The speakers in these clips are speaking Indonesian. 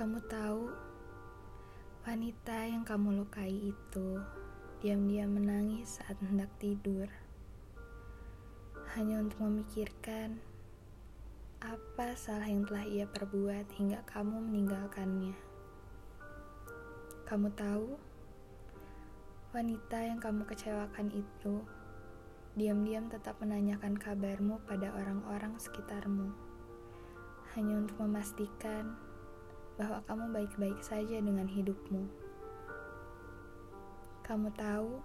Kamu tahu, wanita yang kamu lukai itu diam-diam menangis saat hendak tidur, hanya untuk memikirkan apa salah yang telah ia perbuat hingga kamu meninggalkannya. Kamu tahu, wanita yang kamu kecewakan itu diam-diam tetap menanyakan kabarmu pada orang-orang sekitarmu, hanya untuk memastikan bahwa kamu baik-baik saja dengan hidupmu. Kamu tahu,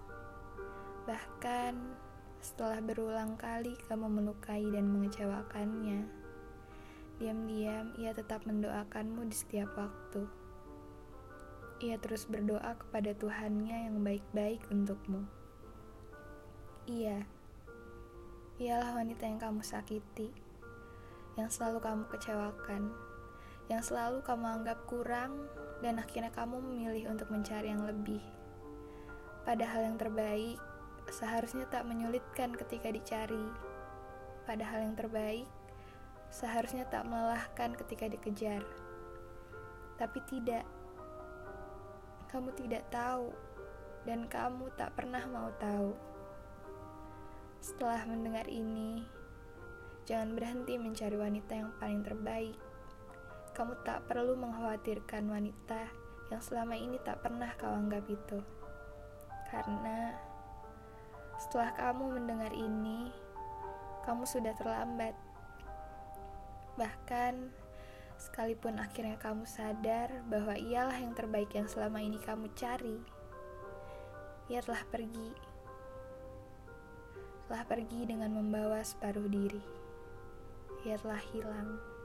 bahkan setelah berulang kali kamu melukai dan mengecewakannya, diam-diam ia tetap mendoakanmu di setiap waktu. Ia terus berdoa kepada Tuhannya yang baik-baik untukmu. Iya, ialah wanita yang kamu sakiti, yang selalu kamu kecewakan yang selalu kamu anggap kurang dan akhirnya kamu memilih untuk mencari yang lebih. Padahal yang terbaik seharusnya tak menyulitkan ketika dicari. Padahal yang terbaik seharusnya tak melelahkan ketika dikejar. Tapi tidak. Kamu tidak tahu dan kamu tak pernah mau tahu. Setelah mendengar ini, jangan berhenti mencari wanita yang paling terbaik kamu tak perlu mengkhawatirkan wanita yang selama ini tak pernah kau anggap itu. Karena setelah kamu mendengar ini, kamu sudah terlambat. Bahkan, sekalipun akhirnya kamu sadar bahwa ialah yang terbaik yang selama ini kamu cari, ia telah pergi. Telah pergi dengan membawa separuh diri. Ia telah hilang.